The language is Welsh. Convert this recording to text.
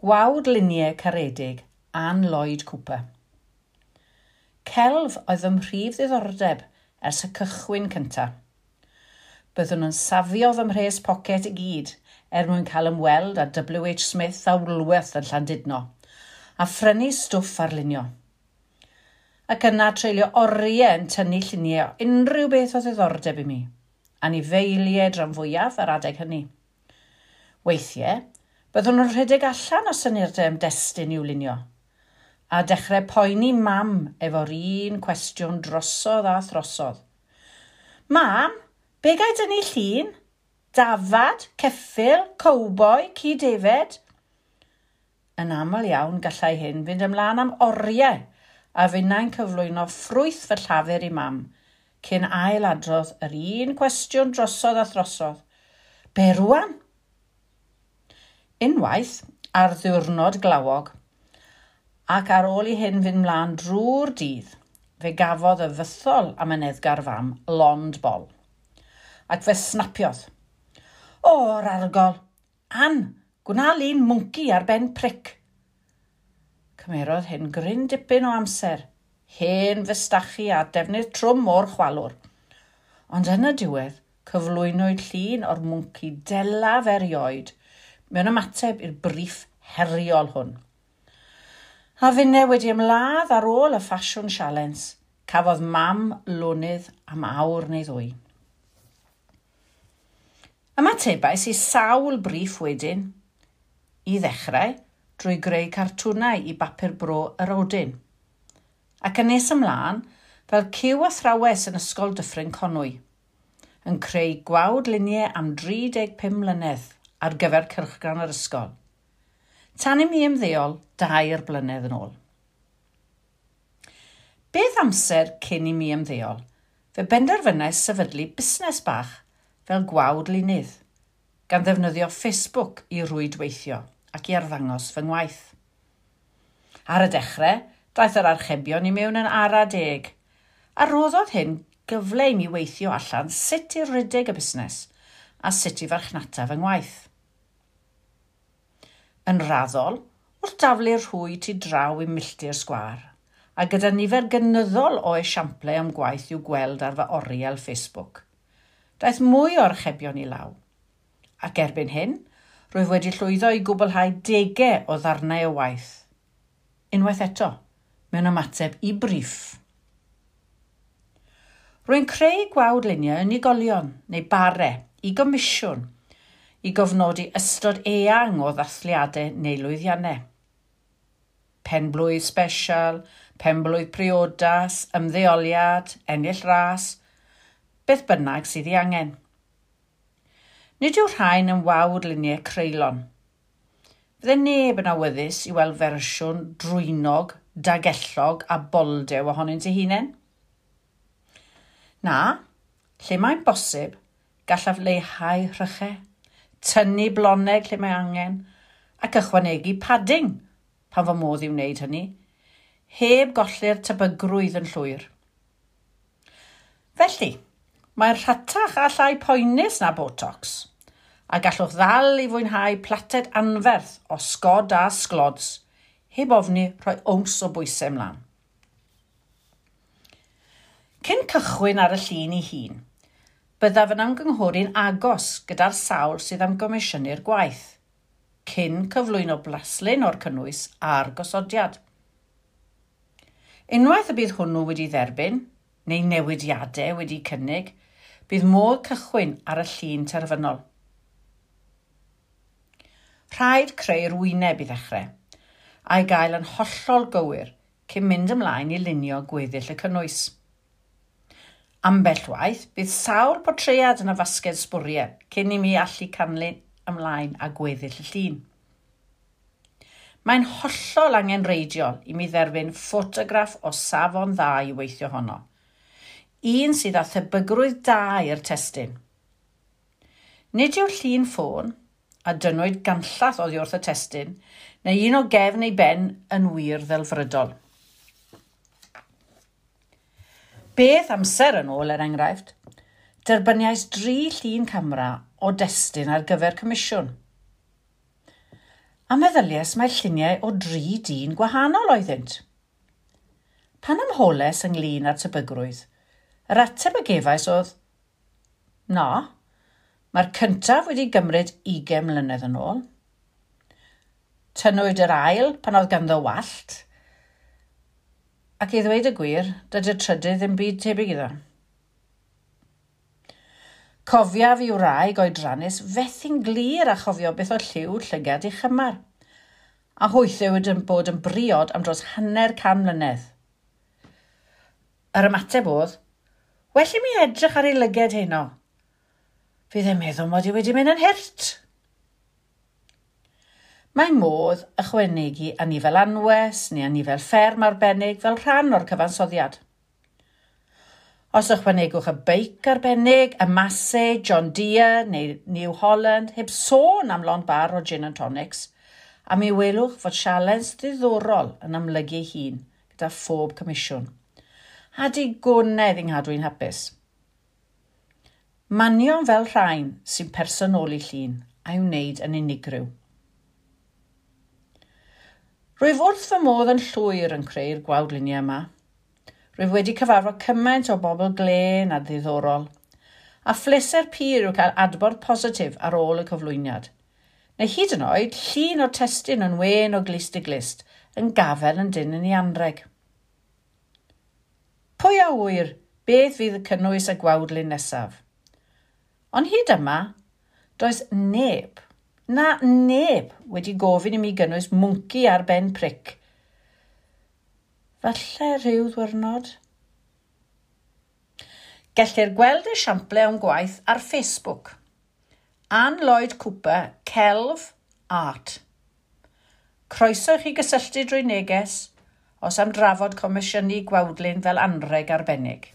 Gwawd luniau caredig, Anne Lloyd Cooper. Celf oedd ym mhrif ddiddordeb ers y cychwyn cyntaf. Byddwn nhw'n safio fy mhres poced i gyd er mwyn cael ymweld â WH Smith a Woolworth yn Llandudno a phrynu stwff arlunio. Ac yna treulio oriau yn tynnu lluniau unrhyw beth o ddiddordeb i mi, a ni feiliau dran fwyaf ar adeg hynny. Weithiau, Byddwn nhw'n rhedeg allan o syniadau am destun i'w lunio a dechrau poeni mam efo'r un cwestiwn drosodd a throsodd. Mam, be gai dynnu llun? Dafad, ceffil, cowboi, cyd-efed? Yn aml iawn gallai hyn fynd ymlaen am oriau a finnau'n cyflwyno ffrwyth fy llafer i mam cyn ailadrodd yr un cwestiwn drosodd a throsodd. Be rwan? unwaith ar ddiwrnod glawog, ac ar ôl i hyn fynd mlaen drwy'r dydd, fe gafodd y fythol am yneddgar fam lond bol. Ac fe snapiodd. O'r argol, an, gwna lun mwnci ar ben pric. Cymerodd hyn gryn dipyn o amser, hen fystachu a defnydd trwm o'r chwalwr. Ond yn y diwedd, cyflwynwyd llun o'r mwnci delaf erioed mewn ymateb i'r briff heriol hwn. A finne wedi ymladd ar ôl y ffasiwn sialens, cafodd mam lonydd am awr neu ddwy. Ymatebau sy'n sawl briff wedyn i ddechrau drwy greu cartwnau i bapur bro yr odyn. Ac yn nes ymlaen fel cyw a yn ysgol dyffryn conwy, yn creu gwawd luniau am 35 mlynedd – ar gyfer cyrchgan yr ysgol. Tan i mi ymddeol dair blynedd yn ôl. Beth amser cyn i mi ymddeol, fe benderfynais sefydlu busnes bach fel gwawd lunydd, gan ddefnyddio Facebook i rwydweithio ac i arddangos fy ngwaith. Ar y dechrau, daeth yr archebion i mewn yn ara deg, a roddodd hyn gyfle i mi weithio allan sut i rydeg y busnes a sut i farchnata fy ngwaith. Yn raddol, wrth daflu'r rhwy tu draw i milltir sgwar, a gyda nifer gynyddol o esiamplau am gwaith i'w gweld ar fy oriel Facebook. Daeth mwy o archebion i law. Ac erbyn hyn, rwyf wedi llwyddo i gwblhau degau o ddarnau o waith. Unwaith eto, mewn ymateb i briff. Rwy'n creu gwawd luniau yn unigolion neu bare i gomisiwn – i gofnodi ystod eang o ddathliadau neu lwyddiannau. Penblwydd special, penblwydd priodas, ymddeoliad, ennill ras, beth bynnag sydd ei angen. Nid yw rhain yn wawd luniau creulon. Fydde neb yn awyddus i weld fersiwn drwynog, dagellog a boldew ohonynt ei hunain. Na, lle mae'n bosib, gallaf leihau rhychau tynnu bloneg lle mae angen ac ychwanegu padding pan fo modd i wneud hynny, heb golli'r tebygrwydd yn llwyr. Felly, mae'r rhatach a llai poenus na botox, a gallwch ddal i fwynhau plated anferth o sgod a sglods, heb ofni rhoi ows o bwysau ymlaen. Cyn cychwyn ar y llun ei hun – byddaf yn ymgynghori'n agos gyda'r sawl sydd am gomisiynu'r gwaith, cyn cyflwyno blaslun o'r cynnwys a'r gosodiad. Unwaith y bydd hwnnw wedi dderbyn, neu newidiadau wedi cynnig, bydd modd cychwyn ar y llun terfynol. Rhaid creu'r wyneb i ddechrau, a'i gael yn hollol gywir cyn mynd ymlaen i lunio gweddill y cynnwys. Ambell waith, bydd sawl potread yn y fasged sbwriau cyn i mi allu canlu ymlaen a gweddill y llun. Mae'n hollol angenreidiol i mi dderbyn ffotograff o safon dda i weithio honno. Un sydd â thebygrwydd da i'r testyn. Nid yw'r llun ffôn, a dynwyd ganllath oddi wrth y testyn, neu un o gefn ei ben yn wir ddelfrydol. Beth amser yn ôl er enghraifft, derbyniais dri llun camera o destun ar gyfer comisiwn. A meddyliais mae lluniau o dri dyn gwahanol oeddynt. Pan ymholes ynglyn â'r tebygrwydd, yr ateb y gefais oedd, na, mae'r cyntaf wedi gymryd 20 mlynedd yn ôl. Tynwyd yr ail pan oedd ganddo wallt – ac i ddweud y gwir, dydy'r trydydd ddim byd tebyg iddo. Cofiaf i'w wraig oedrannus fethi'n glir a chofio beth oedd lliw llygad i chymar, a hwythyw yn bod yn briod am dros hanner can mlynedd. Yr ymateb oedd, well i mi edrych ar ei lyged heno. Fydd e'n meddwl mod i wedi mynd yn hirt. Mae modd ychwanegu anifel anwes neu anifel fferm arbennig fel rhan o'r cyfansoddiad. Os ychwanegwch y beic arbennig, y Massey, John Deere neu New Holland, heb sôn am lond bar o gin and tonics, a mi welwch fod sialens ddiddorol yn amlygu hun gyda phob comisiwn. A digonedd yng nghadwy'n hapus. Manion fel rhain sy'n personoli llun a'i wneud yn unigryw. Rwyf wrth fy modd yn llwyr yn creu'r gwawdluniau yma. Rwyf wedi cyfarfod cymaint o bobl glen a ddiddorol. A phleser pyr yw cael adborth positif ar ôl y cyflwyniad. Neu hyd yn oed, llun o testyn yn wen o glist i glist yn gafel yn dyn yn ei anreg. Pwy a wyr, beth fydd y cynnwys y gwawdlyn nesaf? Ond hyd yma, does neb na neb wedi gofyn i mi gynnwys mwnci ar ben pric. Falle rhyw ddwyrnod. Gellir gweld esiample o'n gwaith ar Facebook. Anne Lloyd Cooper, Celf, Art. Croeso i chi gysylltu drwy neges os am drafod comisiynu gwawdlyn fel anreg arbennig.